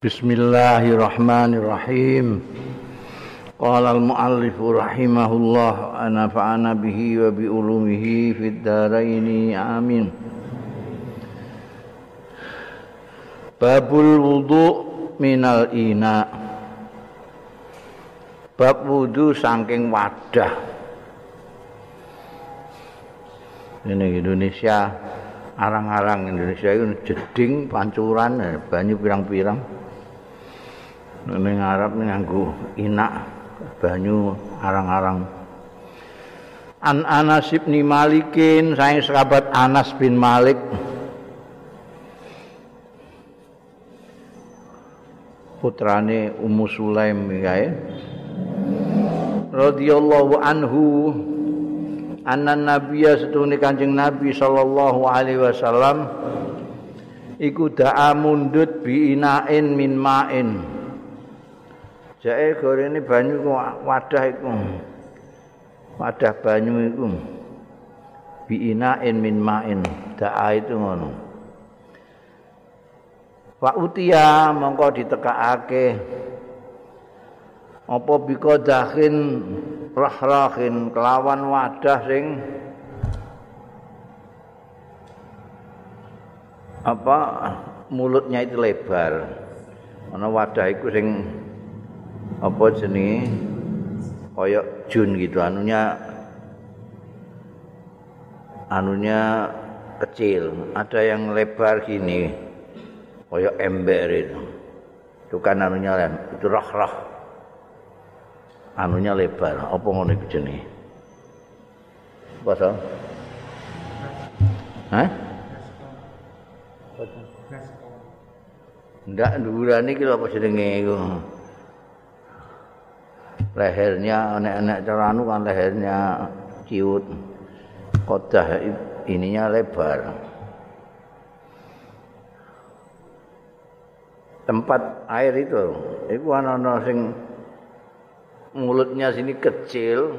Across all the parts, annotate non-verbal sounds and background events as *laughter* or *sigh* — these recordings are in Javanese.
Bismillahirrahmanirrahim. Qala al-muallif rahimahullah ana fa'ana bihi wa bi ulumihi fid dharain amin. Babul wudu minal ina. Bab wudu saking wadah. Ini Indonesia arang-arang Indonesia itu jeding pancuran banyu pirang-pirang ning Arab nganggo inak banyu arang-arang. An Anas bin Malikin saya sahabat Anas bin Malik. Putrane Ummu Sulaim kae radhiyallahu anhu anna nabiyya setune kanjeng nabi sallallahu alaihi wasallam iku da'a mundut bi inain min ma'in Jae gorene banyu ku wadah iku. Wadah banyu iku. Biinain min ma'in. Da'a itu ngono. Wa utia mongko ditekakake. Apa biko dakhin rahrahin kelawan wadah sing apa mulutnya itu lebar. Ana wadah iku sing apa jenenge kaya jun gitu anunya anunya kecil ada yang lebar gini kaya ember itu itu kan anunya lem itu roh-roh anunya lebar apa ngono iku jenenge apa so? Hah? Ndak ndurane iki lho apa jenenge iku? Lehernya anak-anak ceranu kan lehernya ciut. Kodah ininya lebar. Tempat air itu itu anak-anak sing mulutnya sini kecil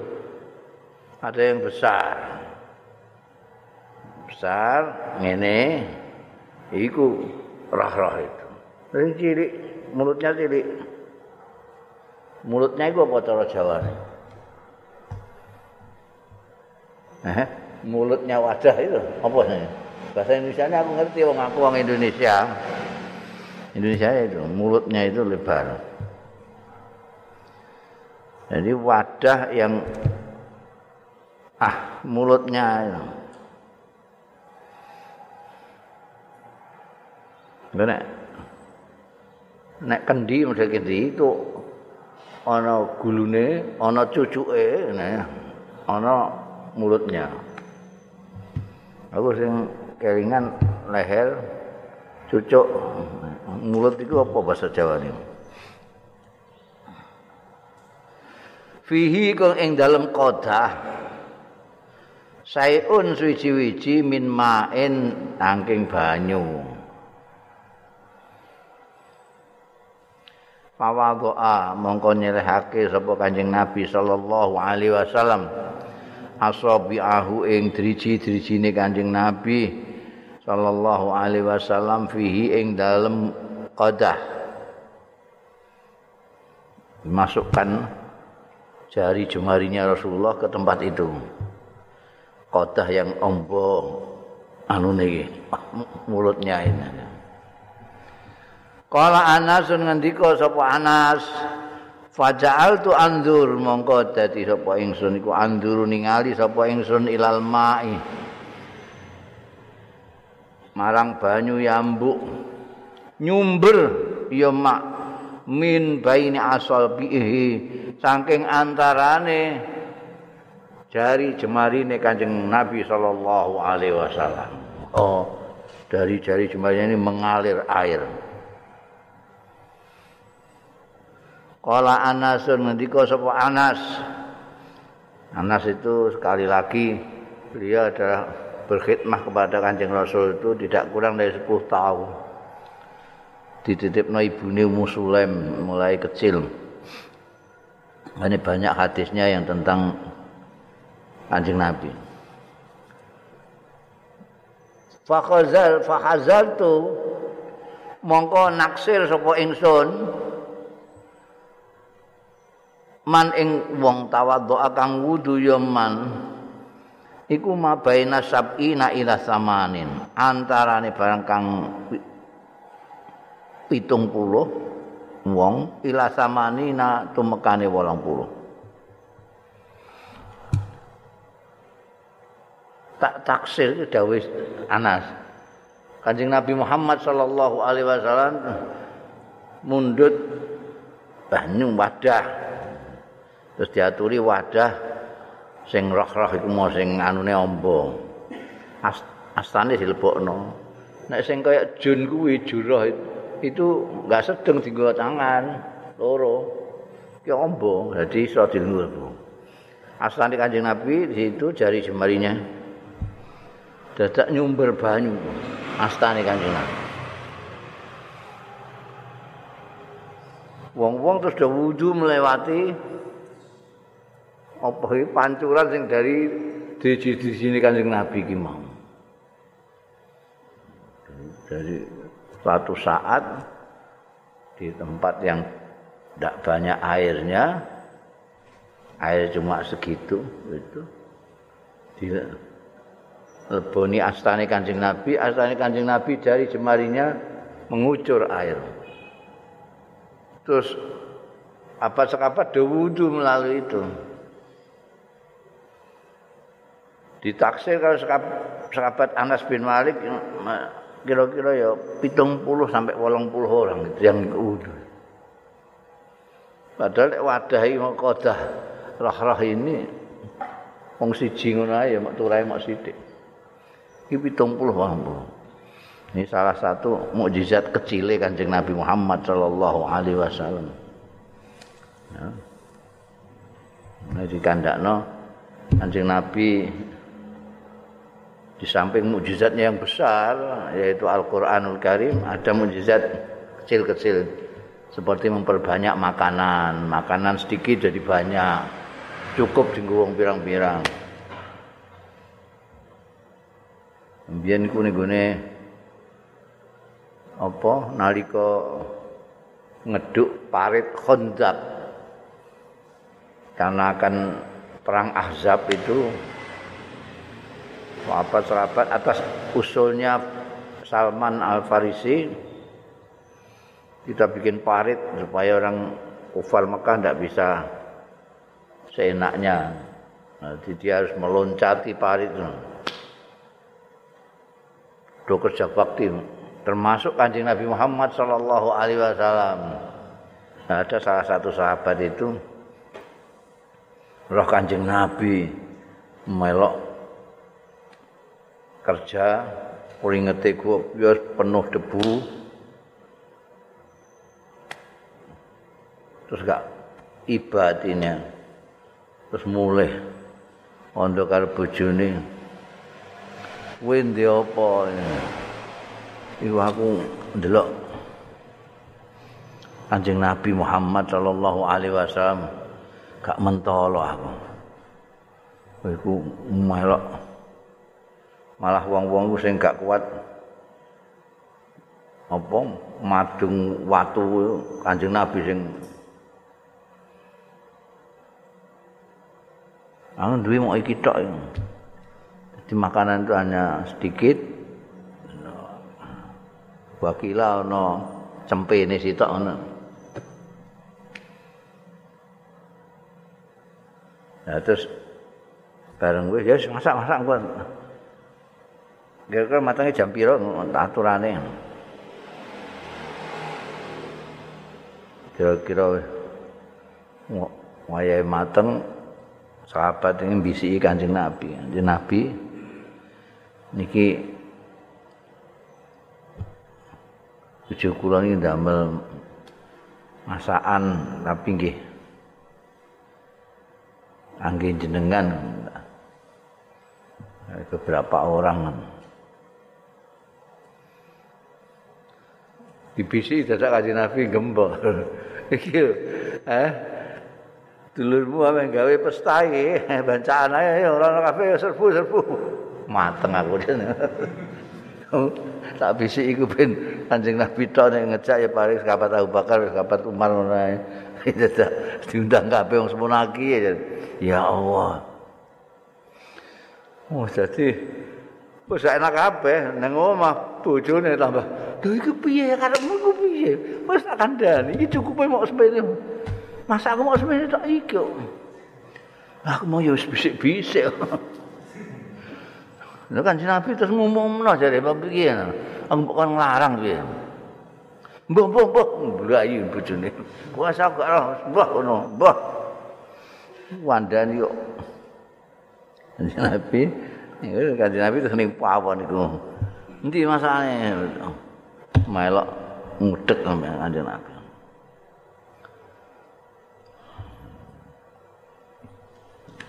ada yang besar. Besar ngene. Iku rah-rah itu. Dan cilik mulutnya cilik mulutnya itu apa cara Jawa eh, mulutnya wadah itu apa sih? Bahasa Indonesia ini aku ngerti wong aku wong Indonesia. Indonesia itu mulutnya itu lebar. Jadi wadah yang ah mulutnya itu. Nek nek kendi model kendi itu ana gulune, ana cucuke, ana mulutnya. Aku sing kelingan leher cucuk mulut itu apa bahasa Jawa ini? Fihi kang ing dalem kodah Sayun suwi-wiji min main angking banyu. Fawadha mongko nyelehake sapa Kanjeng Nabi sallallahu alaihi wasallam. Asabiahu ing driji-drijine Kanjeng Nabi sallallahu alaihi wasallam fihi ing dalem qadah. Masukkan jari jemarinya Rasulullah ke tempat itu. Qadah yang ombo anu niki mulutnya ini Kala Anas ngendika sapa Anas? Faja'al tu andur mongko dadi sapa ingsun iku andur ningali sapa ingsun ilal mai. Marang banyu yambuk. Nyumber ya mak min baini asal bihi saking antarane jari jemarine Kanjeng Nabi sallallahu alaihi wasallam. Oh dari jari jemarinya ini mengalir air Kala Anasun ngendika sapa Anas. Anas itu sekali lagi beliau adalah berkhidmah kepada Kanjeng Rasul itu tidak kurang dari 10 tahun. Dititipno ibune Ummu Sulaim mulai kecil. Ini banyak hadisnya yang tentang Kanjeng Nabi. Fakhazal fakhazal tu mongko naksir sapa ingsun man ing wong tawadhu kang wudu ya man iku mabaina sab'ina ila samanin. Antarane barang kang pitung puluh wong ila samanina tumekane wolong puluh. Tak taksir dawis Anas. Kanjeng Nabi Muhammad sallallahu alaihi wasallam mundut banyu wadah. Terus diaturi wadah sing roh-roh iku mau sing anune amba. Astane dilebokno. Nek sing kaya jun kuwi jurah itu enggak sedeng dienggo tangan loro. Ki amba dadi iso dilebok. Astane Kanjeng Nabi di situ jari jemarinya dadak nyumber banyu. astane Kanjeng Nabi. Wong-wong terus do wudu melewati apa pancuran sing dari di sini Kanjeng Nabi ki mau. Dari suatu saat di tempat yang tidak banyak airnya, air cuma segitu, itu, dia leboni astane Kanjeng Nabi, astane Kanjeng Nabi dari jemarinya mengucur air. Terus apa sekapat do wudu melalui itu. Ditaksir kalau sekabat Anas bin Malik kira-kira ya pitung puluh sampai wolong puluh orang itu yang wudu. Padahal wadah ini kodah roh-roh ini wong siji ngono mak turai mak sithik. iki pitung puluh Ini salah satu mukjizat kecil kanjeng Nabi Muhammad Shallallahu Alaihi Wasallam. Ya. Nah, di kandakno kanjeng Nabi di samping mukjizatnya yang besar yaitu Al-Qur'anul Karim ada mukjizat kecil-kecil seperti memperbanyak makanan, makanan sedikit jadi banyak. Cukup dinggo pirang-pirang. Mbiyen iku ning apa nalika ngeduk parit Khandaq. Karena akan perang Ahzab itu serapat atas usulnya Salman Al Farisi kita bikin parit supaya orang kufar Mekah tidak bisa seenaknya. Nah, dia harus meloncati parit. Do kerja bakti. Termasuk kanjeng Nabi Muhammad Sallallahu Alaihi Wasallam. Nah, ada salah satu sahabat itu. Roh kanjeng Nabi melok kerja kuringete gua penuh debu. Terus gak ibadinya terus mulai untuk karo bojone. Kowe ndi apa iku aku ndelok Kanjeng Nabi Muhammad sallallahu alaihi wasallam. Gak mentolo aku. Kowe iku melok malah wong-wong sing gak kuat apa madung watu Kanjeng Nabi sing Anu duwe mau iki tok. Jadi makanan itu hanya sedikit. Wakila ono cempe ini sitok ono. Nah terus bareng gue ya masak masak gue. Kira-kira matangnya jam piro aturannya. Kira-kira wayai mateng sahabat ini bisi kanjeng Nabi. Kanjeng Nabi niki bojo kula niki ndamel masakan tapi nggih angge jenengan beberapa orang di bisi dadak kanjeng Nabi gembok *laughs* iki eh dulurmu ame gawe pesta iki bancaan ae ora kabeh serbu serbu mateng aku dene. *laughs* tak bisik iku ben Kanjeng Nabi tok nek ngejak ya paling sahabat Abu Bakar, sahabat Umar ngono ae. *laughs* diundang kabeh wong semonaki ya. Ya Allah. Oh, jadi wis enak kabeh nang omah bojone tambah. Lho iku piye karepmu iku piye? Wis tak kandhani iki cukupe mok sepene. Masa aku mau sepene tok iki kok. Aku mau ya wis bisik-bisik. Lha kan Nabi terus ngomongno jare apa piye? Aku kok nglarang piye? Mbah mbah mbah mlayu bojone. Kuasa gak roh, mbah ngono, mbah. Wandani yo. Nabi, iku kanjeng Nabi terus ning pawon iku. Endi masalahnya? Melok ngudek sampe kanjeng Nabi.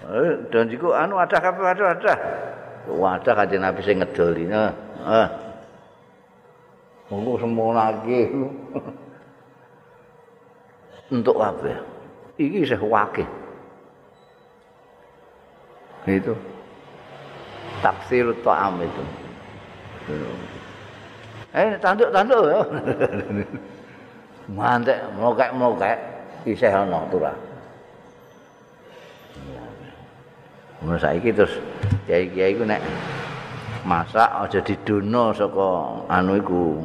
Eh, dan jiku anu ada kabeh ada ada. Wadah kanjeng Nabi sing ngedoli. Heeh. Monggo semono lagi. *laughs* Untuk apa? Iki isih wakil. Itu. Tafsir ta'am itu. Eh, tanduk-tanduk ya. *laughs* Mantek, mokek-mokek. Isih ana turah. Mun saiki terus kiai-kiai iku nek masak aja didono saka anu iku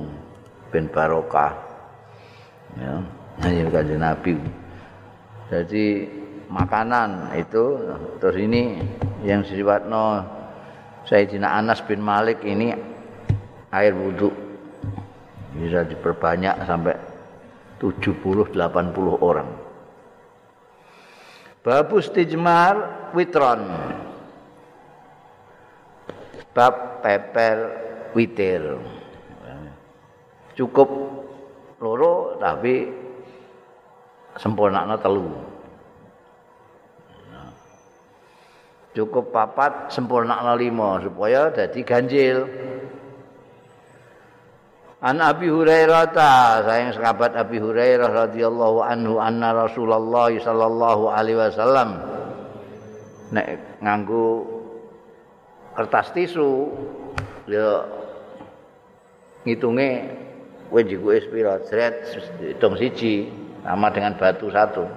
ben barokah. Ya, ini kanjeng Nabi. Jadi makanan itu terus ini yang sifatno Sayyidina Anas bin Malik ini air wudhu bisa diperbanyak sampai 70 80 orang. Babus tijmar witron. Bab peper witir. Cukup loro tapi sempurnakno telu. Cukup papat sempurnakno lima supaya dadi ganjil. An Abi Hurairah ta, sayang sahabat Abi Hurairah radhiyallahu anhu anna Rasulullah sallallahu alaihi wasallam. Nek nganggo kertas tisu ya ngitunge kowe jikuke pira jret hitung siji sama dengan batu satu.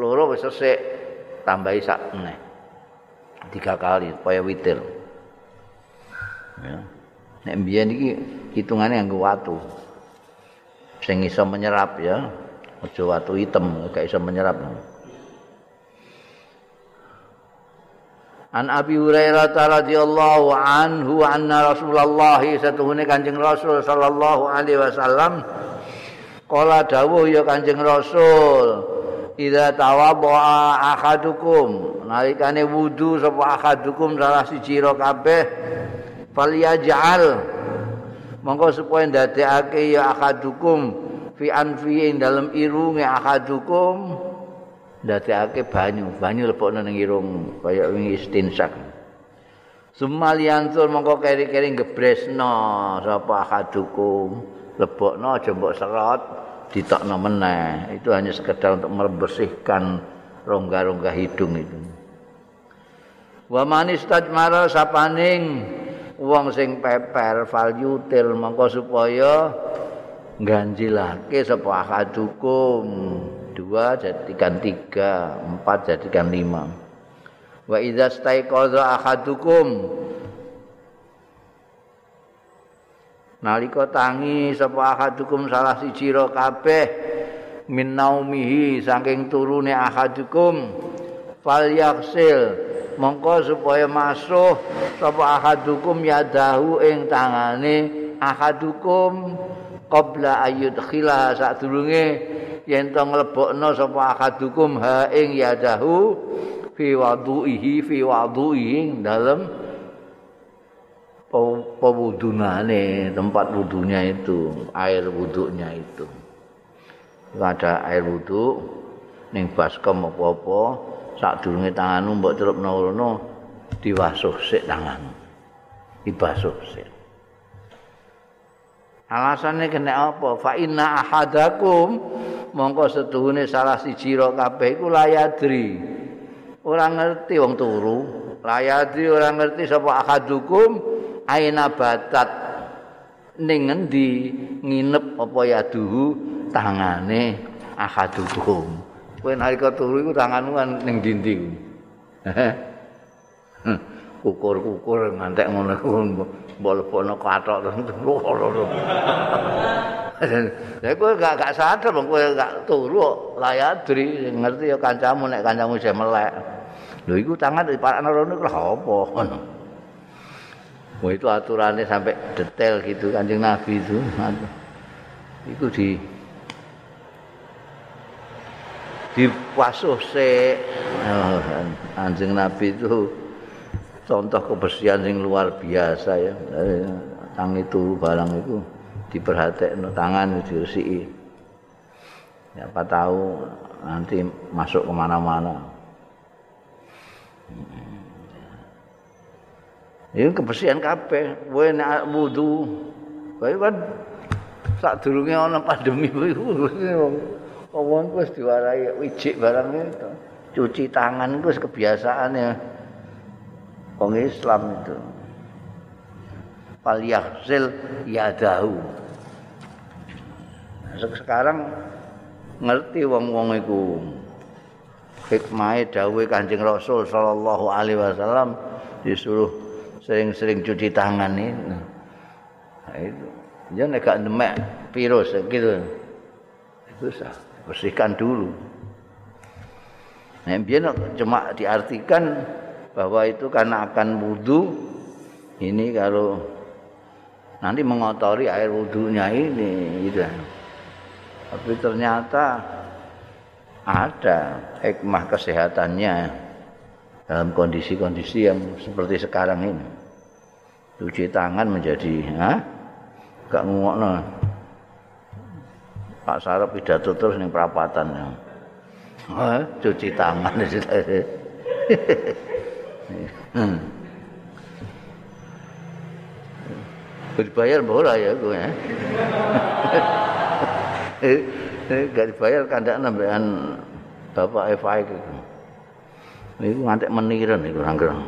Loro wis sesek tambahi sak meneh. Tiga kali supaya witir ya. Nek mbiyen iki hitungane nganggo watu. Sing iso menyerap ya. Aja watu hitam gak iso menyerap. An Abi Hurairah radhiyallahu anhu anna Rasulullah satuhune Kanjeng Rasul sallallahu alaihi wasallam Kala dawuh ya Kanjeng Rasul Idza tawaddaa ahadukum nalikane wudu sapa ahadukum salah siji kabeh falyaj'al. Monggo supaya ndadekake ya akadukum fi anfi ing dalem irunge akadukum ndadekake banyu banyu lebokno ning irung kaya wingi istinsak. Sumaliantul mongko keri-keri gebresno sapa akadukum lebokno aja mbok serot ditokno meneh. Itu hanya sekedar untuk membersihkan rongga-rongga hidung itu. Wa manis tajmara sapaning wong sing peper fal yutil mongko supaya ganjilake sapa akadukum dua jadikan tiga empat jadikan lima. Wa idza staiqadha akadukum nalika tangi sapa akadukum salah siji ro kabeh min naumihi saking turune akadukum fal yaksil mongko supaya masuk sapa ahadukum yadahu ing tangane. Ahadukum qabla ayyudkhila sadurunge yen to nglebokno sapa ahadukum ha ing yadahu fi wudu'ihi fi wudu'ihi dalem pewudunane tempat wudunya itu air wudunya itu. Ada air wudu ning baskom apa-apa sadurunge tanganmu mbok celupno ngono diwasuh sik tanganmu. Dibasuh sik. Alasane kena apa? Fa inna ahadakum mongko setuhune salah siji ro kabeh iku layadri. Ora ngerti wong turu. Layadri ora ngerti sapa akadukum aina batat. Ning ngendi nginep apa ya duhu tangane akadukum kowe nalika turu iku tanganmu kan ning dinding kukur-kukur ngantek ngono mbok lebokno kathok terus Ya kowe gak gak sadar wong kowe gak turu layadri ngerti ya kancamu nek kancamu isih melek. Lho iku tangan di para rono iku apa ngono. Wah itu aturannya sampai detail gitu kanjeng Nabi itu. Itu di dipasuh se oh, anjing Nabi itu contoh kebersihan yang luar biasa ya. Tangi turu barang itu. diperhatikno tangan diresiki. Siapa tahu nanti masuk ke mana-mana. Ini kebersihan kabeh. Kowe wudu, kowe kan sak durunge ana pandemi kuwi wong wis diwarai wijik barang itu. Cuci tangan itu kebiasaan ya. Wong Islam itu. Fal yahzil yadahu. sekarang ngerti wong-wong iku hikmahe dawuhe Kanjeng Rasul sallallahu alaihi wasallam disuruh sering-sering cuci tangan ini. Nah, itu. Nek gak demek virus gitu. Itu sah. Bersihkan dulu. Nah, biar cuma diartikan bahwa itu karena akan wudhu ini kalau nanti mengotori air wudhunya ini gitu. Tapi ternyata ada hikmah kesehatannya dalam kondisi-kondisi yang seperti sekarang ini. Cuci tangan menjadi, ha? Gak ngomong Pak Sarap pidato terus ning perapatan. Cuci tangan. *laughs* hmm. Berbayar bola ya gue ya. *laughs* Gak dibayar kandak nambahan bapak FI gitu. Ini ngantek meniran itu ranggerang.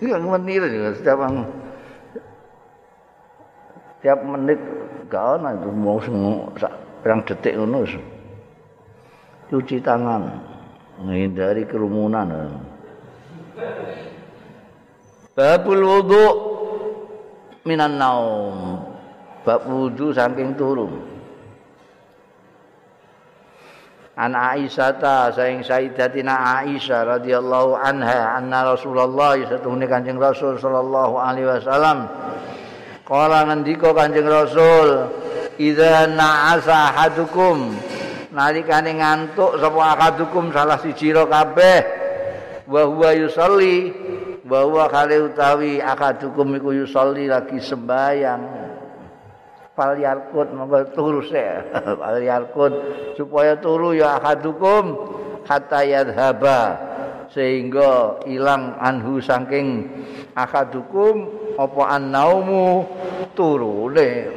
Ini yang *laughs* meniran setiap tiap menit gak ada itu mau yang detik itu cuci tangan menghindari kerumunan. Babul wudhu minan naum. Bab wudu saking turu. An Aisyah saing Sayyidatina Aisyah radhiyallahu anha anna Rasulullah satuhune Kanjeng Rasul sallallahu alaihi wasallam kala ngendika Kanjeng Rasul idza na'asa hadukum nalikane ngantuk sapa akadukum salah siji ro kabeh. Wa huwa yusalli wa huwa kale utawi akadukum iku yusalli lagi sembayang. Fal yarkut monggo turu se fal yarkut supaya turu ya akadukum hatta yadhaba sehingga ilang anhu saking akadukum apa annaumu turune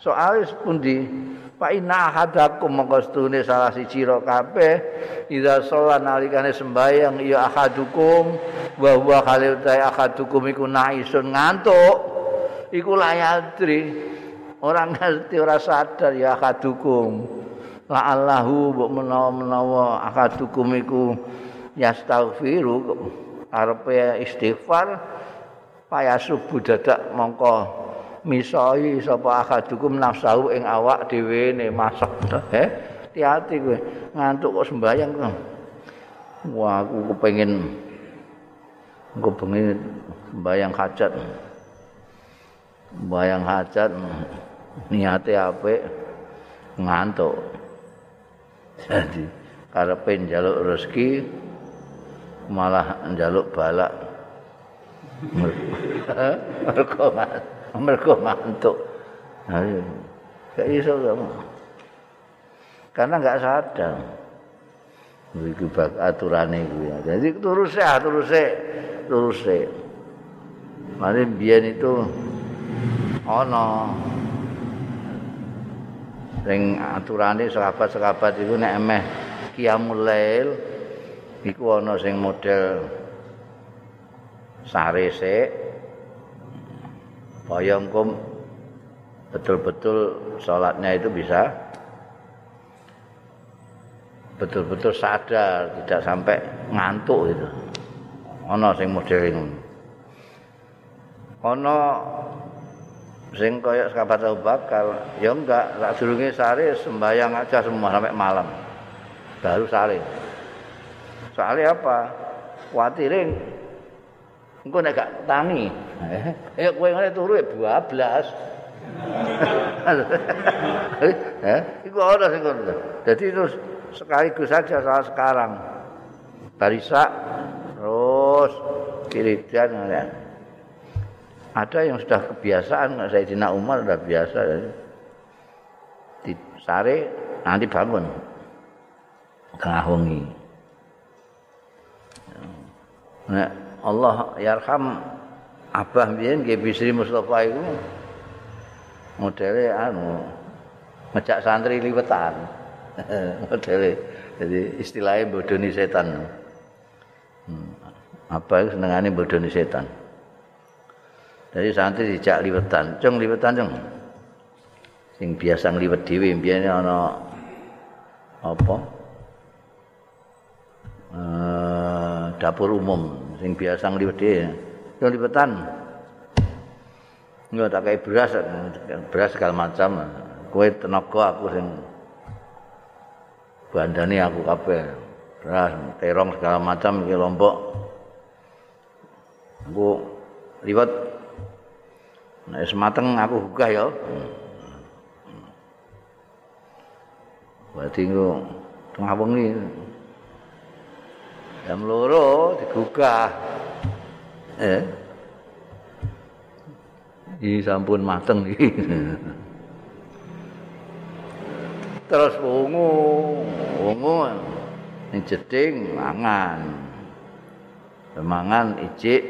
soal pundi? Fa inna ahadakum monggo stune salah siji ro kabeh ida sholat nalikane sembayang ya akadukum wa huwa khalil akadukum iku naisun ngantuk iku layadri Orang ngerti ora sadar ya akadukum. La Allahu mbok menawa-menawa akadukum iku yastaghfiru arepe istighfar paya subuh dadak mongko misoi sapa akadukum nafsu ing awak dhewe ne masak. Eh hati-hati kowe ngantuk kok sembayang kok wah aku kepengin aku pengen sembayang hajat. Sembayang hajat niate apik ngantuk. Jadi karepe njaluk rezeki malah njaluk balak mergo mergo ngantuk ayo. Gak iso kamu karena nggak sadar. Iki bak aturane kuwi jadi terus ya terus ya terus ya mari biyen itu ana sing aturane sahabat-sahabat iku nek emeh qiyamul lail iku ana sing model sare sik. Bayangkum betul-betul sholatnya itu bisa. Betul-betul sadar tidak sampai ngantuk itu ana sing model ini ana sing kaya sahabat Abu Bakar ya enggak sak durunge sare sembayang aja semua sampai malam. Baru sare. Soalnya apa? Kuatirin engko nek gak tani eh kowe ngene turu ya bablas eh iku ora sing ngono dadi terus sekaligus saja saat sekarang barisa terus kiridan ya. Ada yang sudah kebiasaan, Sayyidina Umar sudah biasa. Di sare nanti bangun. Ngahungi. Nah, Allah yarham Abah biyen nggih Bisri Mustafa iku modele anu ngejak santri liwetan. *laughs* modele jadi istilahnya bodoni setan. Hmm. Apa itu senengane bodoni setan? Jadi santri dijak liwetan, cung liwetan cung. Sing biasa ngliwet dhewe mbiyene ana apa? Uh, dapur umum sing biasa ngliwet dhewe. Cung liwetan. Enggak tak kayak beras, beras segala macam. Kue tenaga aku sing bandani aku kabeh. Beras, terong segala macam iki lombok. Aku liwet Nek semateng aku gugah ya. Berarti engko tengah wengi. Jam loro digugah. Eh. Iki sampun mateng iki. *laughs* Terus wungu, wungu ning jeding mangan. Mangan ijik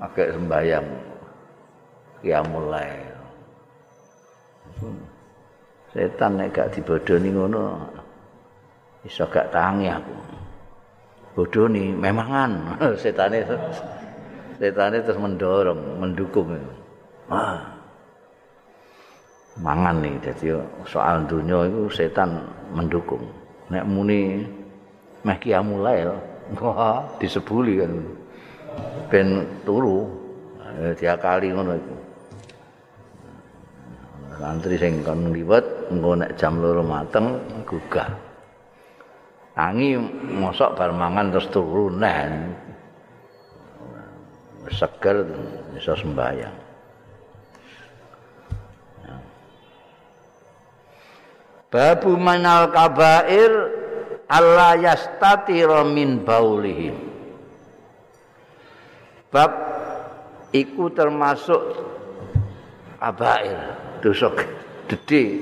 agak sembayang ya mulai setan nek gak dibodoni ngono iso gak tangi aku. Bodoni memangan *laughs* setane setane terus mendorong mendukung ah. Mangan nih jadi soal dunia itu setan mendukung. Nek muni meh mulai *laughs* wah disebuli kan. Ben turu dia kali ngono iku santri sing kon liwet engko nek jam loro mateng gugah tangi mosok bar mangan terus turu neh seger iso sembahyang. Babu manal kabair Allah yastatira min baulihim. Bab iku termasuk abair dosa gede.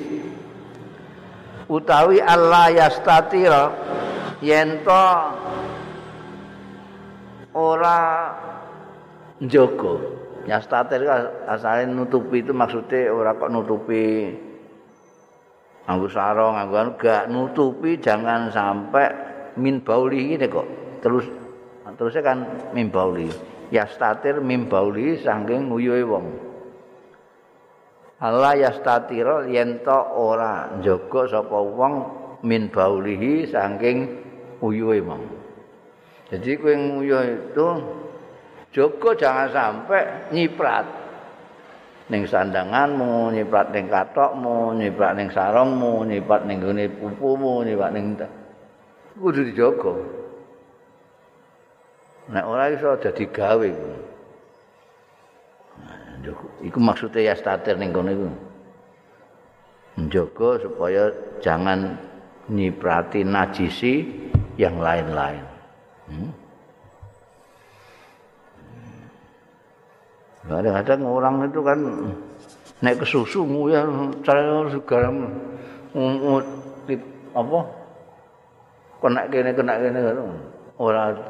Utawi Allah yastatira yen to ora njogo. Yastatir asale nutupi itu maksudnya ora kok nutupi nganggo sarung nganggo gak nutupi jangan sampai min bauli ini kok. Terus terusnya kan min bauli. Yastatir mimbauli saking nguyuhe wong. Allah yastatir yen to ora njaga sapa wong min baulihi saking uyuhe wong jadi kowe nguyuh itu jaga jangan sampai nyiprat ning sandanganmu nyiprat ning katokmu nyiprat ning sarungmu nyiprat ning gone pupumu nyiprat ning kudu dijaga Nek ora iso dadi gawe. Iku maksudnya ya statir ning kono iku. Njogo supaya jangan nyiprati najisi yang lain-lain. Hmm? Kadang-kadang orang itu kan naik ke susu ya cara segala apa kena kene kena kene orang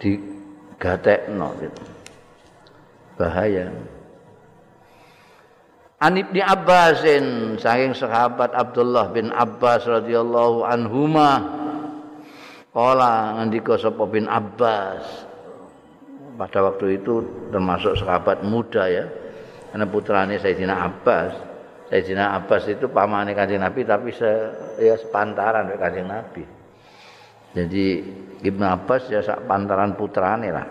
digatekno gitu. Bahaya. An Ibni Abbasin saking sahabat Abdullah bin Abbas radhiyallahu anhuma Kala ngendika sapa bin Abbas. Pada waktu itu termasuk sahabat muda ya. Karena putranya Sayyidina Abbas. Sayyidina Abbas itu pamannya kanjeng Nabi tapi se, ya sepantaran dengan kanjeng Nabi. Jadi Ibnu Abbas ya sak pantaran putrane lah.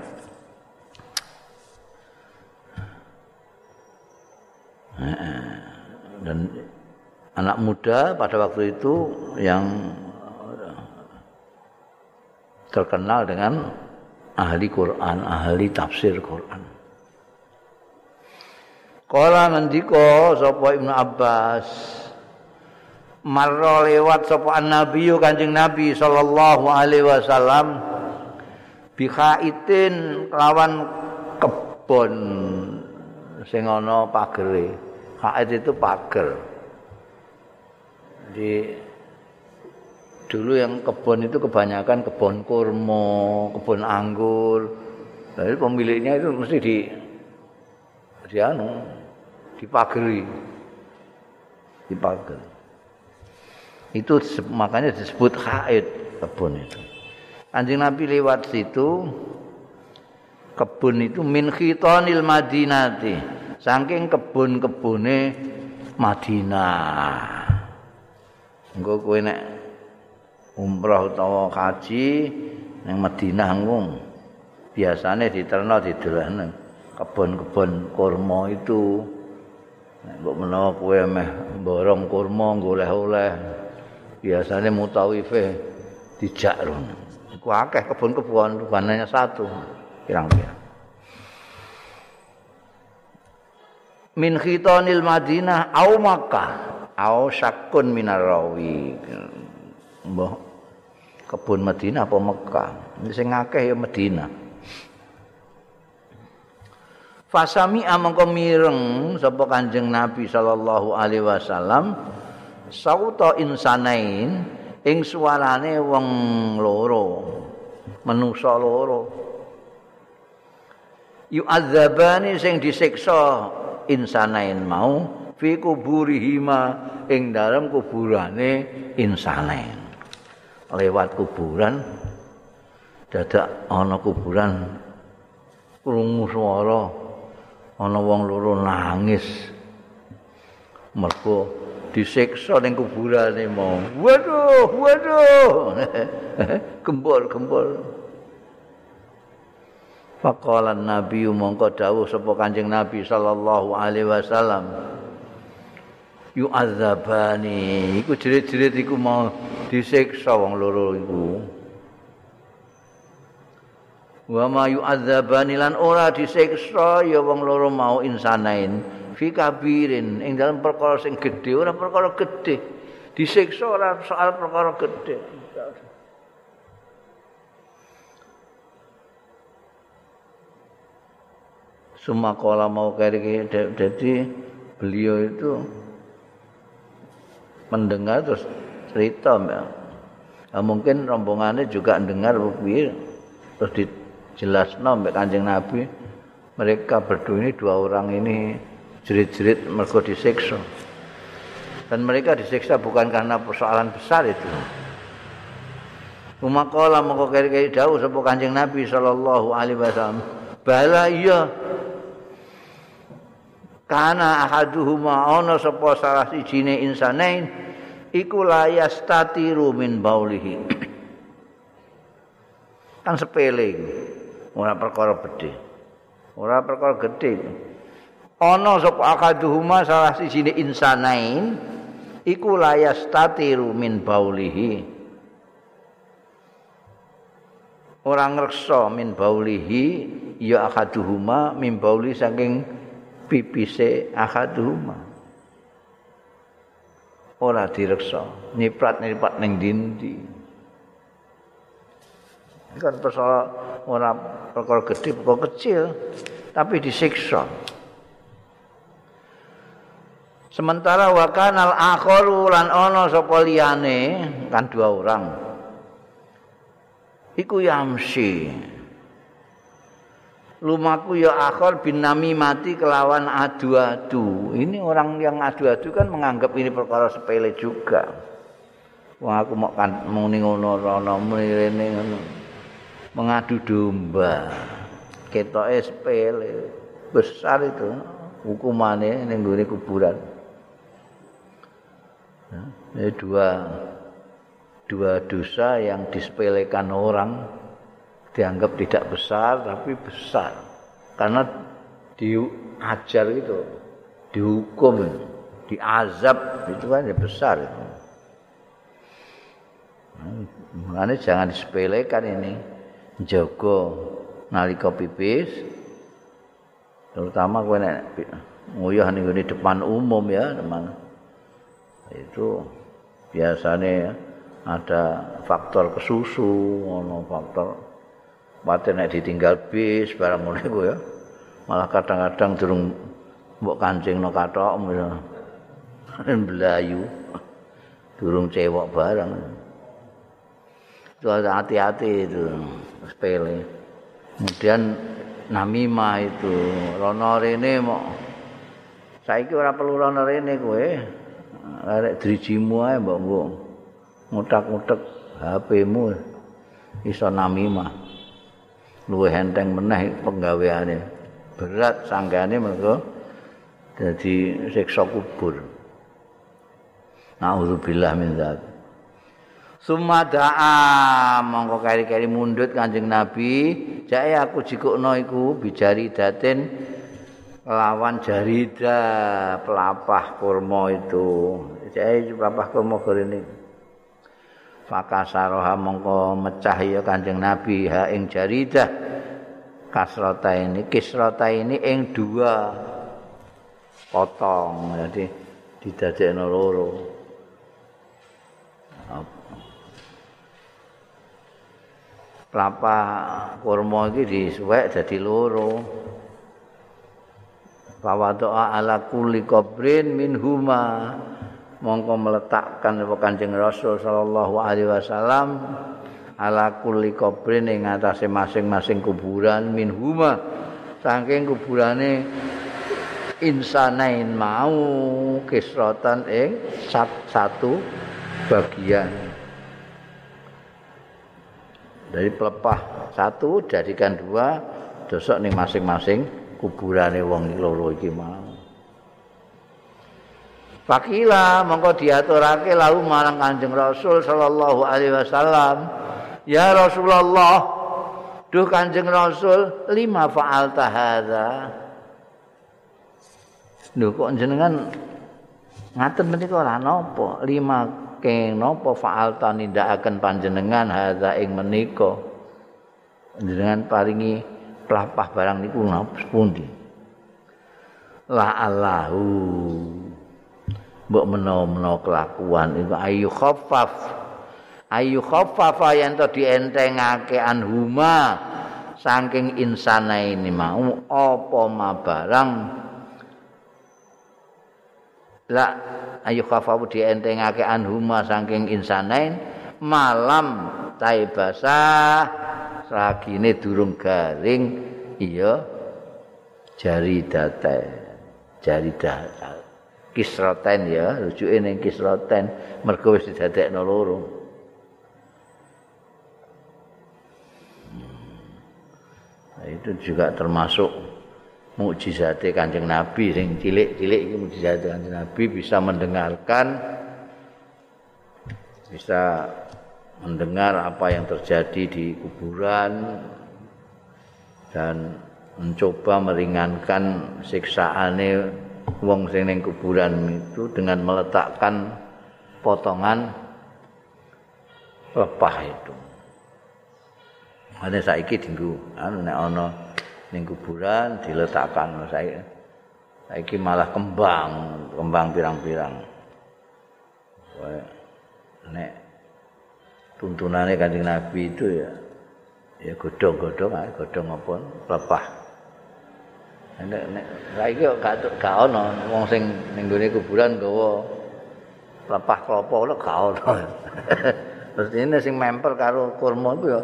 Dan anak muda pada waktu itu yang terkenal dengan ahli Quran, ahli tafsir Quran. Kala ngendika sapa Ibnu Abbas marra lewat sapa Nabi Kanjeng Nabi sallallahu alaihi wasallam bi khaitin kelawan kebon sing ana pagere. Itu pager. Di dulu yang kebun itu kebanyakan kebun kurma, kebun anggur. Jadi pemiliknya itu mesti di di anu, dipageri. Dipager. Itu makanya disebut haid kebun itu. Anjing Nabi lewat situ kebun itu min khitonil madinati saking kebun-kebune Madinah. Engko kowe nek umrah utawa haji ning Madinah ngung biasane diterno didelehne kebon-kebon kurma itu. Nek mbok menawa kowe meh borong kurma goleh-oleh biasane mutawife dijak rono iku akeh kebon-kebon hanya satu pirang-pirang. Min khitanil madinah au makkah au syakun minar rawi. Mbah kebun Madinah apa Mekah? Sing akeh ya Madinah Fasami amangka mireng sapa Kanjeng Nabi sallallahu alaihi wasallam sauta insanain ing suarane wong loro manusa loro. Yu'adzabani sing disiksa insanain mau fi kuburihima ing dalam kuburane insanain lewat kuburan dadak ana kuburan krungu swara ana wong loro nangis. Mergo disiksa ning kuburane mau waduh waduh. *laughs* Gembol gembol Faqala Nabi mongko dawuh sapa Kanjeng Nabi sallallahu alaihi wasallam yu'adzabani iku jerit-jerit iku mau disiksa wong loro iku wa ma yu'adzabani lan ora disiksa ya wong loro mau insanain fi kabirin ing dalam perkara sing gedhe ora perkara gedhe disiksa ora soal perkara gedhe Sumakola mau kari jadi beliau itu mendengar terus cerita ya. Nah, mungkin rombongannya juga dengar piye terus dijelasno mbek Kanjeng Nabi mereka berdua ini dua orang ini jerit-jerit mergo disiksa. Dan mereka disiksa bukan karena persoalan besar itu. Umakola mongko keri-keri dawuh sapa Kanjeng Nabi sallallahu alaihi wasallam. Bala iya kana ahaduhuma ana sapa salah sijine insanain iku layas tatiru min baulihi. Kan sepele ora perkara gedhe. Ora perkara gedhe. Ana sapa ahaduhuma salah sijine insanain iku layas tatiru min baulihi. Ora ngreksa min baulihi ya ahaduhuma min bauli saking pipise ahaduhuma ora direksa. Nyiprat-nyiprat ning dindi kan persoal ora perkara gede perkara kecil tapi disiksa. Sementara wa kanal akharu lan ana sapa liyane kan dua orang. Iku yamsi lumaku ya akhir bin nami mati kelawan adu-adu. Ini orang yang adu-adu kan menganggap ini perkara sepele juga. Wong aku mau kan muni ngono rono mrene ngono. Mengadu domba. Ketoke sepele. Besar itu hukumannya ning gone kuburan. Ini dua dua dosa yang disepelekan orang dianggap tidak besar tapi besar karena diajar itu dihukum diazab itu kan ya besar itu. Makanya jangan disepelekan ini. Jaga nalika pipis. Terutama kowe nek nguyah ning depan umum ya, teman. Itu biasanya ada faktor kesusu, ono faktor mate nek ditinggal bis barang ngono iku ya. Malah kadang-kadang durung mbok kancingno kathok ya. Belayu. *laughs* Durung cewek barang. itu hati-hati itu sepele kemudian namima itu rono rene mau saiki ora perlu rono rene kowe arek drijimu ae mbok mbok ngutak-ngutak HP-mu iso namima luwih enteng meneh penggaweane berat sanggane mergo dadi siksa kubur Nauzubillah min dzalik Sumada'a mongko kari-kari mundut Kanjeng Nabi, jae aku jikukno iku bijari daten lawan jarida pelapah kurma itu. Jae pelapah kurma gorene. Fakasaroha mongko mecah ya Kanjeng Nabi ha ing jarida. Kasrota ini, kisrota ini ing dua potong. Jadi didadekno loro. kelapa kurma iki disuwek dadi loro. Fawadoa ala kulli qabrin min huma mongko meletakkan apa Kanjeng Rasul sallallahu alaihi wasallam ala kulli qabrin ing atase masing-masing kuburan min huma. Saking kuburane insanain mau kisrotan ing satu bagian. Dari pelepah satu jadikan dua dosok nih masing-masing kuburane wong loro iki mau Fakila mongko diaturake lalu marang Kanjeng Rasul sallallahu alaihi wasallam. Ya Rasulullah duh Kanjeng Rasul lima fa'alta hadza? Lho kok jenengan ngaten menika ora? Napa? Lima saking napa fa'alta nindakaken panjenengan hadza ing menika? Jenengan paringi pelapah barang niku napa? Pundi la allahu mbok menawa-menawa kelakuan. Iku ayu khaffaf ayu khaffaf yen to dientengake anhuma saking insana ini mau apa ma barang? La ayu khafafu dientengake anhuma saking insanain malam taibasa sagine durung garing iya jari date jari date kisroten ya rujuke ning kisroten mergo wis didadekno loro. Nah, itu juga termasuk mukjizate Kanjeng Nabi. Sing cilik-cilik iki mukjizate Kanjeng Nabi bisa mendengarkan bisa mendengar apa yang terjadi di kuburan dan mencoba meringankan siksaane wong sing ning kuburan itu dengan meletakkan potongan lepah itu. Ada saiki dinggo anu nek ana ning kuburan diletakkan saya saiki malah kembang kembang pirang-pirang nek tuntunane kanjeng nabi itu ya ya godhong-godhong ae godhong apa lepah nek nek saiki gak gak ono. Wong sing ning gone kuburan gawa lepah klopo lho gak ono. *laughs* Terus ini sing memper karo kurma itu ya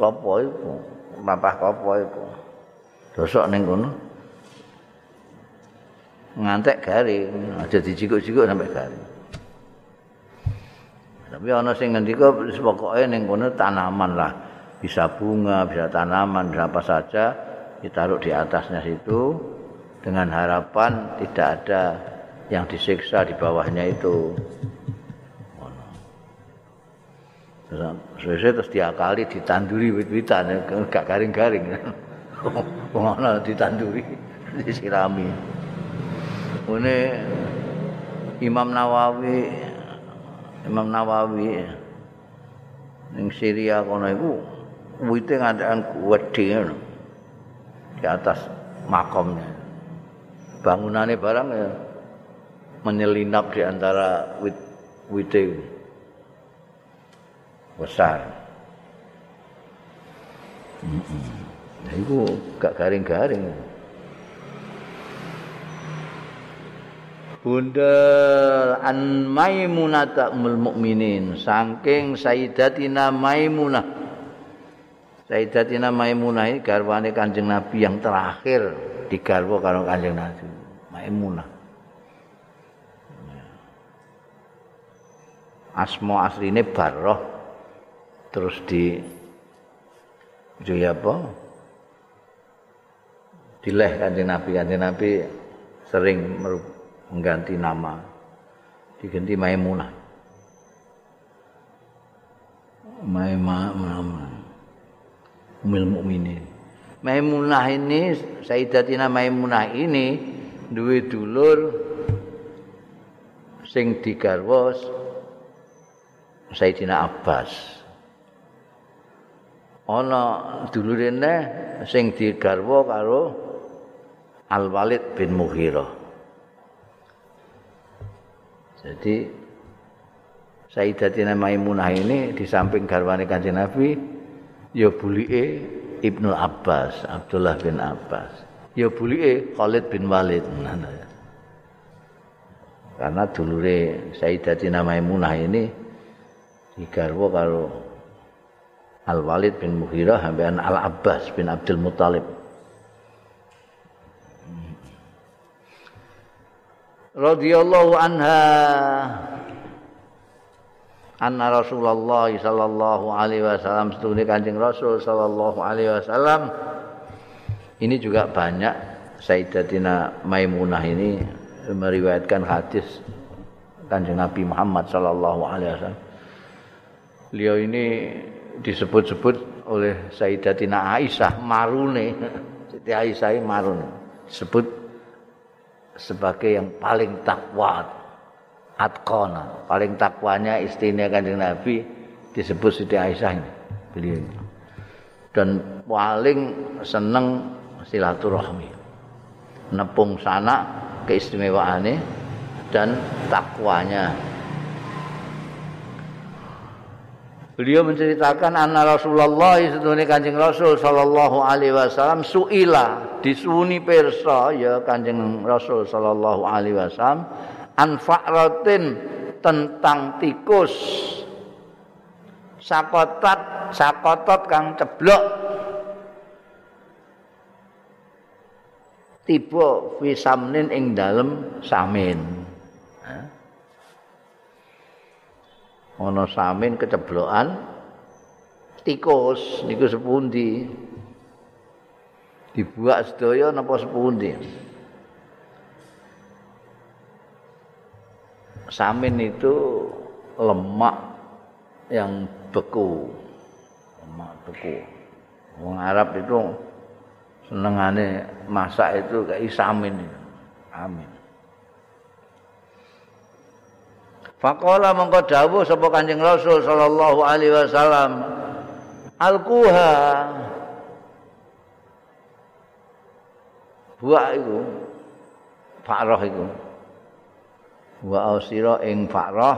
klopo itu lepah klopo itu dosok ning kono. Ngantek garing aja dijikuk-jikuk sampai garing Tapi ana sing ngendika pokoke ning kono tanaman lah. Bisa bunga, bisa tanaman, bisa apa saja ditaruh di atasnya situ dengan harapan tidak ada yang disiksa di bawahnya itu. Terus terus diakali ditanduri wit-witan gak garing-garing. *laughs* Ngono ditanduri *laughs* disirami. Ini Imam Nawawi Imam Nawawi ning Syria kono iku wite ngantekan gedhe di atas makomnya. Bangunannya barang ya menyelinap di antara wit wite besar. Mm -mm. Nah, itu gak garing-garing. Bunda an Maimunah ummul mukminin saking Sayyidatina Maimunah. Sayyidatina Maimunah ini garwane Kanjeng Nabi yang terakhir digarwa karo Kanjeng Nabi. Maimunah. Asma asline Barroh terus di itu ya apa? Dileh Kanjeng Nabi, Kanjeng Nabi sering mengganti nama diganti Maimunah Maimunah Umil Mukminin Maimunah ini Sayyidatina Maimunah ini duwe dulur sing digarwa Sayyidina Abbas. Ana dulurene sing digarwa karo Al Walid bin Mughirah. Jadi Sayyidatina Maimunah ini di samping garwane Kanjeng Nabi ya bulike Ibnu Abbas, Abdullah bin Abbas. Ya bulike Khalid bin Walid. *laughs* Karena dulure Sayyidatina Maimunah ini digarwa karo Al Walid bin Mughirah sampean Al Abbas bin Abdul Muthalib. radhiyallahu anha anna Rasulullah sallallahu alaihi wasallam setune Kanjeng Rasul sallallahu alaihi wasallam ini juga banyak Sayyidatina Maimunah ini meriwayatkan hadis Kanjeng Nabi Muhammad sallallahu alaihi wasallam. Beliau ini disebut-sebut oleh Sayyidatina Aisyah marune. *laughs* Siti Aisyah marune. Disebut sebagai yang paling takwa atkona paling takwanya istrinya kanjeng Nabi disebut Siti Aisyah ini beliau dan paling seneng silaturahmi. Nepung sana keistimewaannya dan takwanya. Beliau menceritakan anna Rasulullah sedunia Kanjeng Rasul sallallahu alaihi wasallam suila disuni persa ya Kanjeng Rasul sallallahu alaihi wasallam anfa'ratin tentang tikus. Sakotat sakotot kang ceblok. Tiba fi samnin ing dalem samin. Ana samin keceblokan tikus niku sepundi? Dibuat sedaya napa sepundi samin itu lemak yang beku. Lemak beku. Wong Arab itu senengane masak itu kayak samin amin. Faqala mongko dawuh sapa Kanjeng Rasul sallallahu alaihi wasallam Alquha. Buah iku Fakrah iku Wa ausira ing fakrah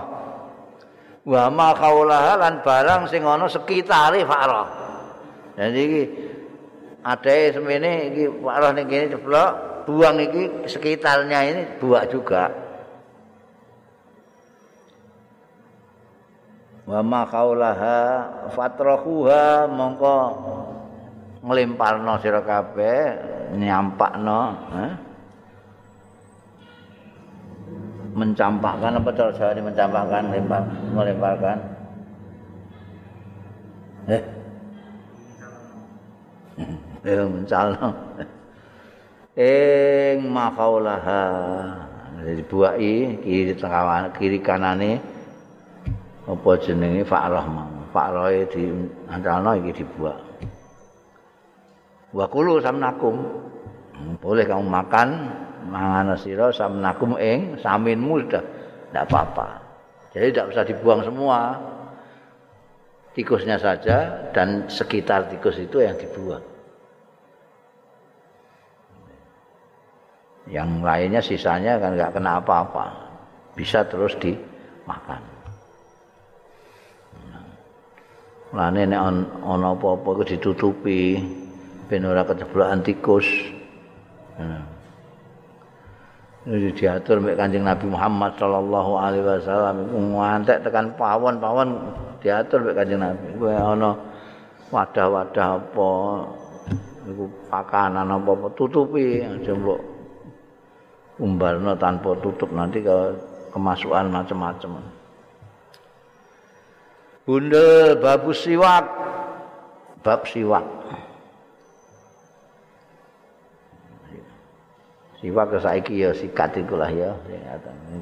Wa ma kaulaha lan barang sing ana sekitare fakrah Jadi iki adae semene iki fakrah ning kene ceblok buang iki sekitarnya ini buah juga. Wa ma kaulaha fatrahuha mongko nglemparno sira kabeh nyampakno eh? mencampakkan apa cara saya ini mencampakkan melempar melemparkan? Eh? Eh mencalon ing mafaulaha jadi buah kiri tengah kiri kanane. Apa jenenge? Fa'rah Rahman Pak e di antalno iki dibuat wa kulu samnakum. Hmm, boleh kamu makan. Mangan sira samnakum ing saminmu sudah. Tidak apa-apa. Jadi tidak usah dibuang semua. Tikusnya saja dan sekitar tikus itu yang dibuang. Yang lainnya sisanya kan nggak kena apa-apa. Bisa terus dimakan. Nah ini ono apa-apa itu ditutupi. Ben ora keceblokan tikus. Ini diatur mbek Kanjeng Nabi Muhammad sallallahu alaihi wasallam ngantek tekan pawon-pawon diatur mbek Kanjeng Nabi kuwi ana wadah-wadah apa iku pakanan apa-apa tutupi aja mbok umbarno tanpa tutup nanti ke kemasukan macam-macam. Bundel babu siwak. Bab siwak. Siwak ke saiki ya sikat iku lah ya.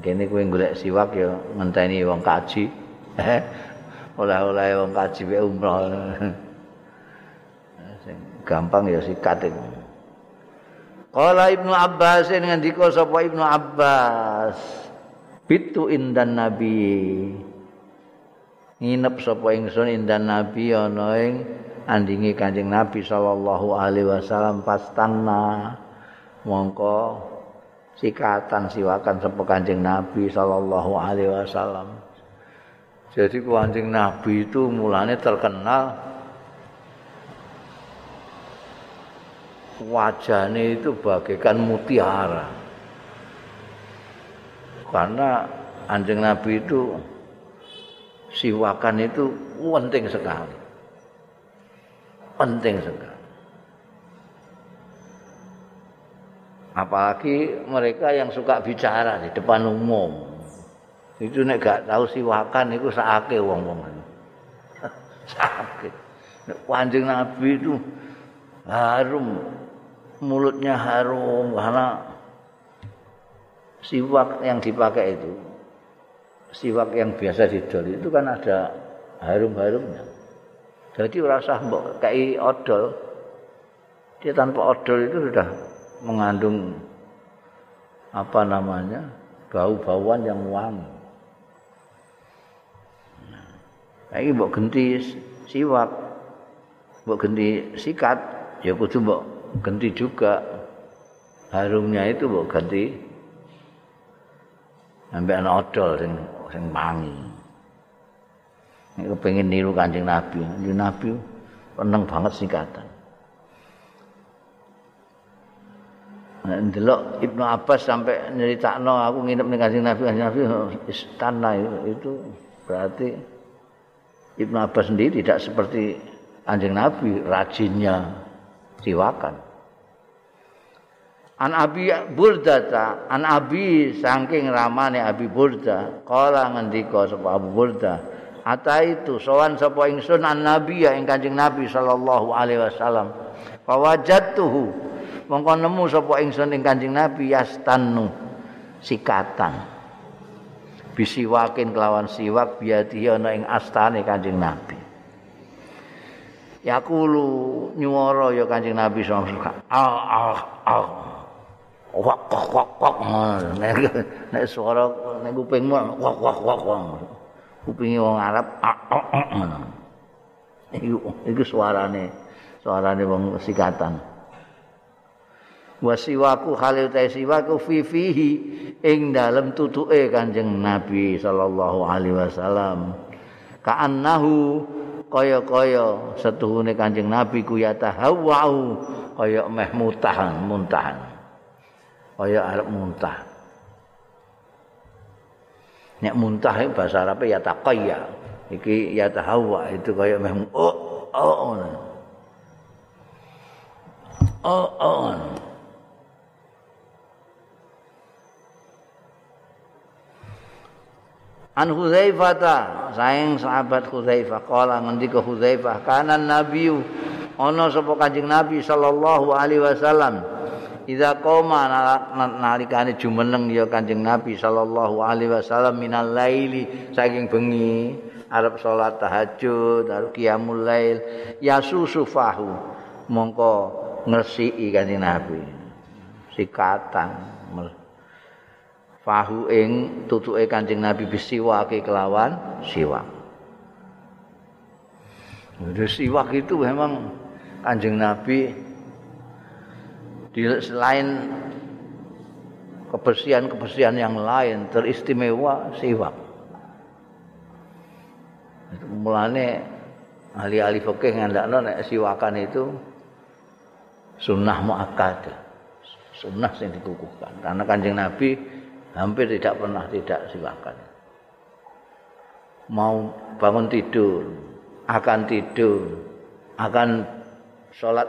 Kene kowe golek siwak ya ngenteni wong kaji. *laughs* Oleh-oleh wong kaji wae umroh. *laughs* gampang ya sikat itu. Qala Ibnu Abbas ngendika sapa Ibnu Abbas Bitu indan Nabi nginep sapa ingsun indan Nabi ana ing andingi Kanjeng Nabi sallallahu alaihi wasallam pastanna mongko sikatan siwakan sapa Kanjeng Nabi sallallahu alaihi wasallam. Jadi Kanjeng Nabi itu mulanya terkenal wajahnya itu bagaikan mutiara. Karena anjing nabi itu siwakan itu penting sekali. Penting sekali apalagi mereka yang suka bicara di depan umum. Itu nek gak tahu siwakan itu sakit wong wong *laughs* sakit anjing nabi itu harum mulutnya harum karena siwak yang dipakai itu siwak yang biasa didol itu kan ada harum-harumnya. Jadi rasa mbok kayak odol. Dia tanpa odol itu sudah mengandung apa namanya bau-bauan yang wangi. Nah, ini mbok genti siwak mbok genti sikat ya kudu mbok ganti juga. Harumnya itu mbok ganti sampai ana odol sing sing mangi nek kepengin niru Kanjeng Nabi Kanjeng Nabi seneng banget singkatan ndelok Ibnu Abbas sampai nyeritakno aku nginep ning Kanjeng Nabi Kanjeng Nabi istana itu. Berarti Ibnu Abbas sendiri tidak seperti Kanjeng Nabi rajinnya siwakan An Abi Burda an Abi saking ramane Abi Burda kala ngendika sapa Abu Burda ata itu sowan sapa ingsun an Nabi ya ing Kanjeng Nabi sallallahu alaihi wasallam fawajatuhu mongko nemu sapa ingsun ing Kanjeng Nabi yastanu sikatan. Bisiwakin kelawan siwak biati ana ing astane Kanjeng Nabi. Yakulu nyuwara ya Kanjeng Nabi wasallam ah ah ah wak wak wak wak. Nek suara nek kupingmu wak wak wak wak. Kupinge wong Arab ngono iku iku suarane suarane wong sikatan wasiwaku khalil ta siwaku fi fihi ing dalem tutuke Kanjeng Nabi sallallahu alaihi wasallam ka'annahu kaya-kaya setuhune Kanjeng Nabi ku ya kaya meh mutahan muntahan kaya arep muntah. Nek muntah bahasa Arab ya taqayya. Iki ya tahawwa itu kaya meh oh oh oh. Oh oh. An Hudzaifah sayang sahabat Hudzaifah. Kala ngendika Hudzaifah kana nabiyyu ana sapa Kanjeng Nabi sallallahu alaihi wasallam Iza koma nalikane jumeneng ya Kanjeng Nabi sallallahu alaihi wasallam minal laili saking bengi arep salat tahajud arep qiyamul lail ya susufahu mongko ngresiki Kanjeng Nabi. Sikatan fahu ing tutuke Kanjeng Nabi bisiwake kelawan siwak siwak itu memang Kanjeng Nabi di selain kebersihan-kebersihan yang lain teristimewa siwak. Mulane ahli-ahli fikih ngandakno nek siwakan itu sunnah muakkad. Sunnah yang dikukuhkan. Karena Kanjeng Nabi hampir tidak pernah tidak siwakan. Mau bangun tidur, akan tidur, akan sholat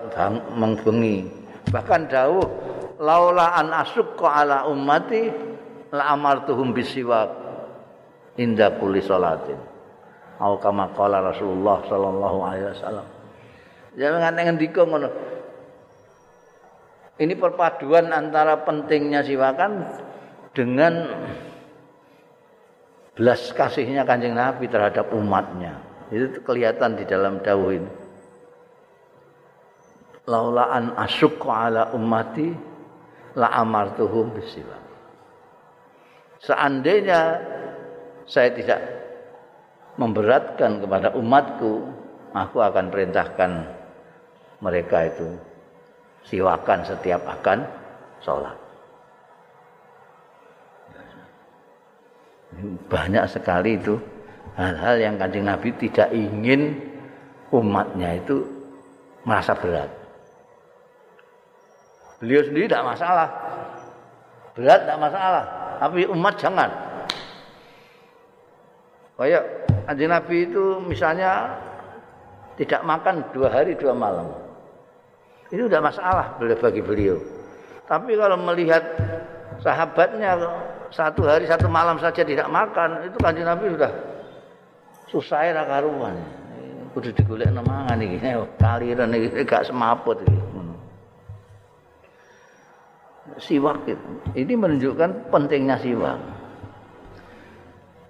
mengbengi, bahkan dawuh laula an asyqa ala ummati la amartuhum bisiwak inda kulli salatin au kama qala Rasulullah sallallahu alaihi wasallam. Jangan ngendika ngono. Ini perpaduan antara pentingnya siwakan dengan belas kasihnya kanjeng Nabi terhadap umatnya itu kelihatan di dalam dawuh ini laula an ala ummati la amartuhum bisiwak. Seandainya saya tidak memberatkan kepada umatku, aku akan perintahkan mereka itu siwakan setiap akan sholat. Banyak sekali itu hal-hal yang kanjeng Nabi tidak ingin umatnya itu merasa berat. Beliau sendiri tidak masalah. Berat tidak masalah. Tapi umat jangan. Kayak anjing Nabi itu misalnya tidak makan dua hari dua malam. Ini sudah masalah bagi beliau. Tapi kalau melihat sahabatnya satu hari satu malam saja tidak makan, itu kanjeng Nabi sudah susah ya karuan. Kudu digolek nemangan iki. Kaliran iki gak semaput siwak itu. Ini menunjukkan pentingnya siwak.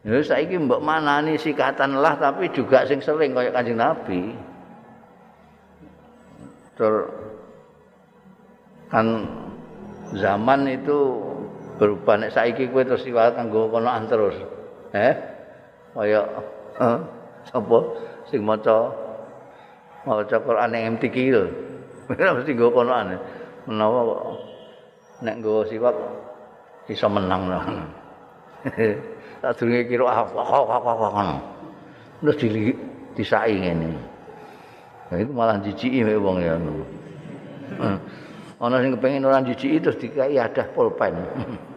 Ya saiki mbok manani sikatan lah tapi juga sing sering kaya Kanjeng Nabi. Tur kan zaman itu berubah nek saiki kowe terus siwak kanggo konoan terus. Eh? Kaya eh sapa sing maca maca Quran yang MTQ lho. *laughs* Mesti nggo konoan. Menawa nek nggawa siwak iso menang lho. *laughs* Tak durunge kira apa apa apa ngono. Terus di disai ngene. Nah, itu malah jijiki wong ya. Hmm. Ana sing kepengin ora jijiki terus dikai adah pulpen.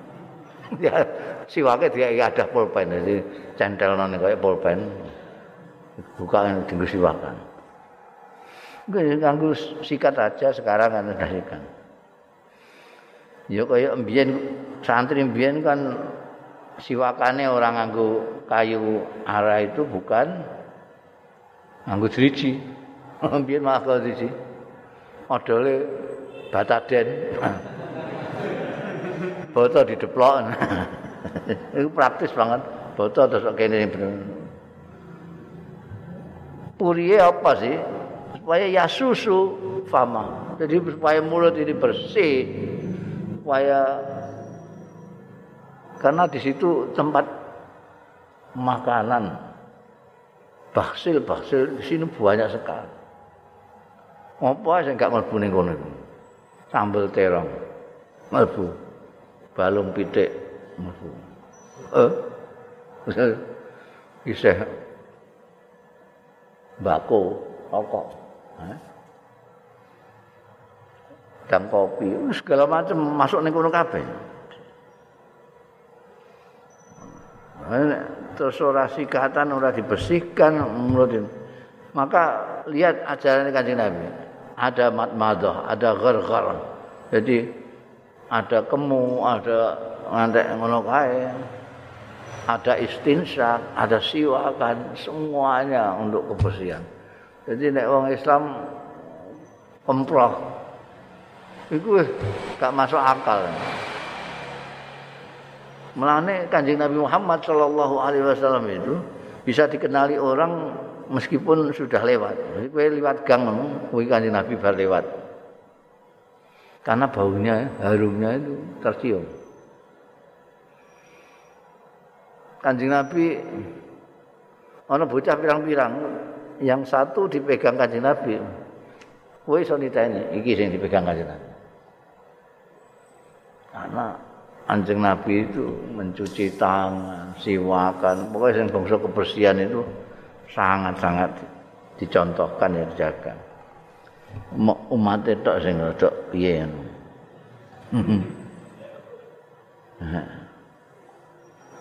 *laughs* ya siwake dikai adah pulpen jadi centelno kaya pulpen. Buka yang tinggal siwakan. Gue ganggu sikat aja sekarang kan udah sikat. Ya kaya mbiyen santri mbiyen kan siwakane orang nganggo kayu arah itu bukan nganggo driji. *laughs* Mbiyen malah karo driji. Modele bataden. Boto dideplok. Itu praktis banget. Boto terus kene bener. Puriye apa sih? Supaya ya susu fama. Jadi supaya mulut ini bersih. supaya karena di situ tempat makanan baksil baksil di sini banyak sekali apa sih nggak melbu nih kono sambal terong. Melbu balung pitik melbu eh? *laughs* Bisa bako rokok. Eh? dan kopi segala macam masuk ning kono kabeh. Terus ora sikatan ora dibersihkan menurut maka lihat ajaran kanjeng Nabi ada matmadah ada gharghar jadi ada kemu ada ngantek ngono kae ada istinsyak ada siwakan semuanya untuk kebersihan jadi nek wong Islam Emproh. Iku gak masuk akal. Melane Kanjeng Nabi Muhammad sallallahu alaihi wasallam itu bisa dikenali orang meskipun sudah lewat. Kowe lewat gang kuwi Kanjeng Nabi bar lewat. Karena baunya, harumnya itu tercium. Kanjeng Nabi ana bocah pirang-pirang yang satu dipegang Kanjeng Nabi. Kowe iso niteni iki sing dipegang Kanjeng Nabi. Karena anjing Nabi itu mencuci tangan, siwakan, pokoknya yang bangsa kebersihan itu sangat-sangat dicontohkan ya dijaga. Umat itu sing rada piye.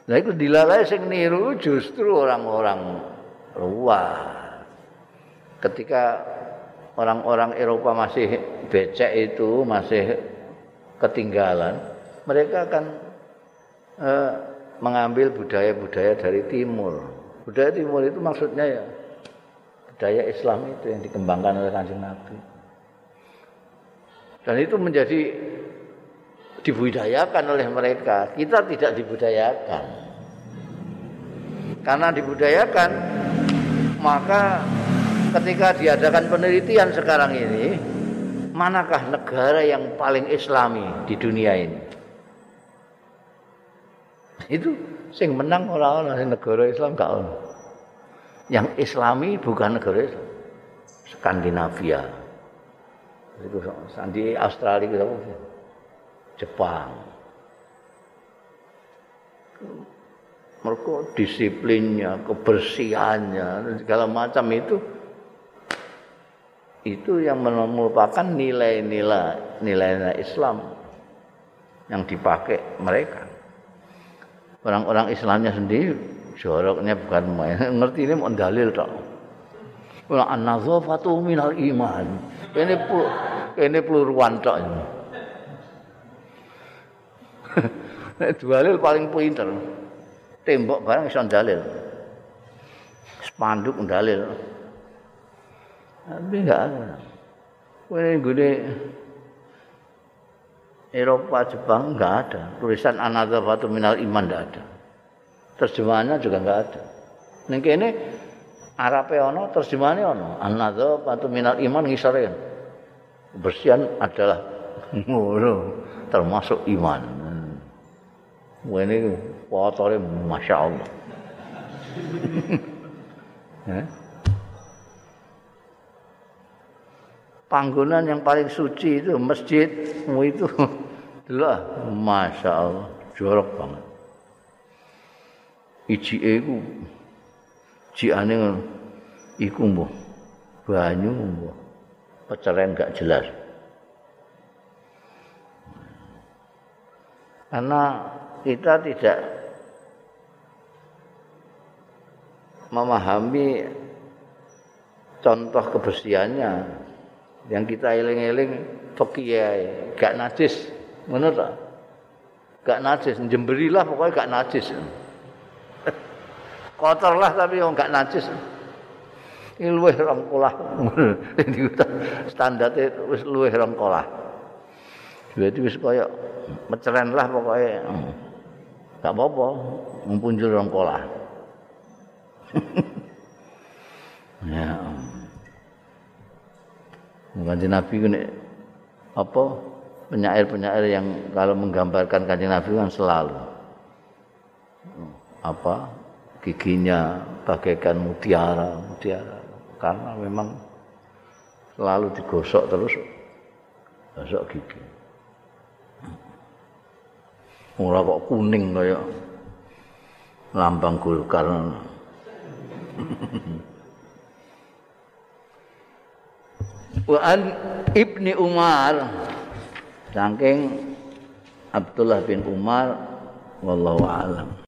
Nah itu dilalai sing niru justru orang-orang luar. Ketika orang-orang Eropa masih becek itu masih ketinggalan, mereka akan eh, mengambil budaya-budaya dari timur. Budaya timur itu maksudnya ya budaya Islam itu yang dikembangkan oleh Kanjeng Nabi. Dan itu menjadi dibudayakan oleh mereka. Kita tidak dibudayakan. Karena dibudayakan, maka ketika diadakan penelitian sekarang ini, manakah negara yang paling islami di dunia ini? itu sing menang orang-orang negara Islam gak ono. Yang Islami bukan negara Islam. Skandinavia. Itu sandi Australia gitu. Jepang. Mereka disiplinnya, kebersihannya, segala macam itu itu yang merupakan nilai-nilai nilai Islam yang dipakai mereka. Orang-orang Islamnya sendiri joroknya bukan main. *laughs* Ngerti ini mau dalil tok. Wala an-nazafatu minal iman. Ini pu ini peluruan tok. *laughs* Nek dalil paling pinter. Tembok barang iso dalil. Spanduk dalil. Tapi enggak ada. Ini gede Eropa, Jepang enggak ada. Tulisan anadzafatu minal iman enggak ada. Terjemahannya juga enggak ada. Ning kene Arabe ana, terjemahane ana. Anadzafatu minal iman ngisore. Kebersihan adalah ngono, termasuk iman. Wah ini potore Masya Allah. *laughs* panggonan yang paling suci itu masjid itu. *laughs* Lah masya Allah jorok banget. Iji iku jiane iku mbuh banyu mbuh peceren gak jelas. Karena kita tidak memahami contoh kebersihannya yang kita eling-eling fakiyai gak najis. Ngono ta gak najis. Jemberilah pokoknya gak najis. *laughs* Kotor lah tapi yang gak najis. Ini luwih rong kolah. *laughs* Standar itu wis luwih rong kolah. Jadi wis kaya meceren lah pokoknya. Gak apa-apa. Mempunjul rong kolah. *laughs* Ya Kanjeng Nabi ku apa penyair-penyair yang kalau menggambarkan Kanjeng Nabi kan selalu apa giginya bagaikan mutiara, mutiara karena memang selalu digosok terus gosok gigi. Ora kok kuning kaya lambang Golkar. *laughs* wa an ibni Umar. Saking Abdullah bin Umar wallahu alam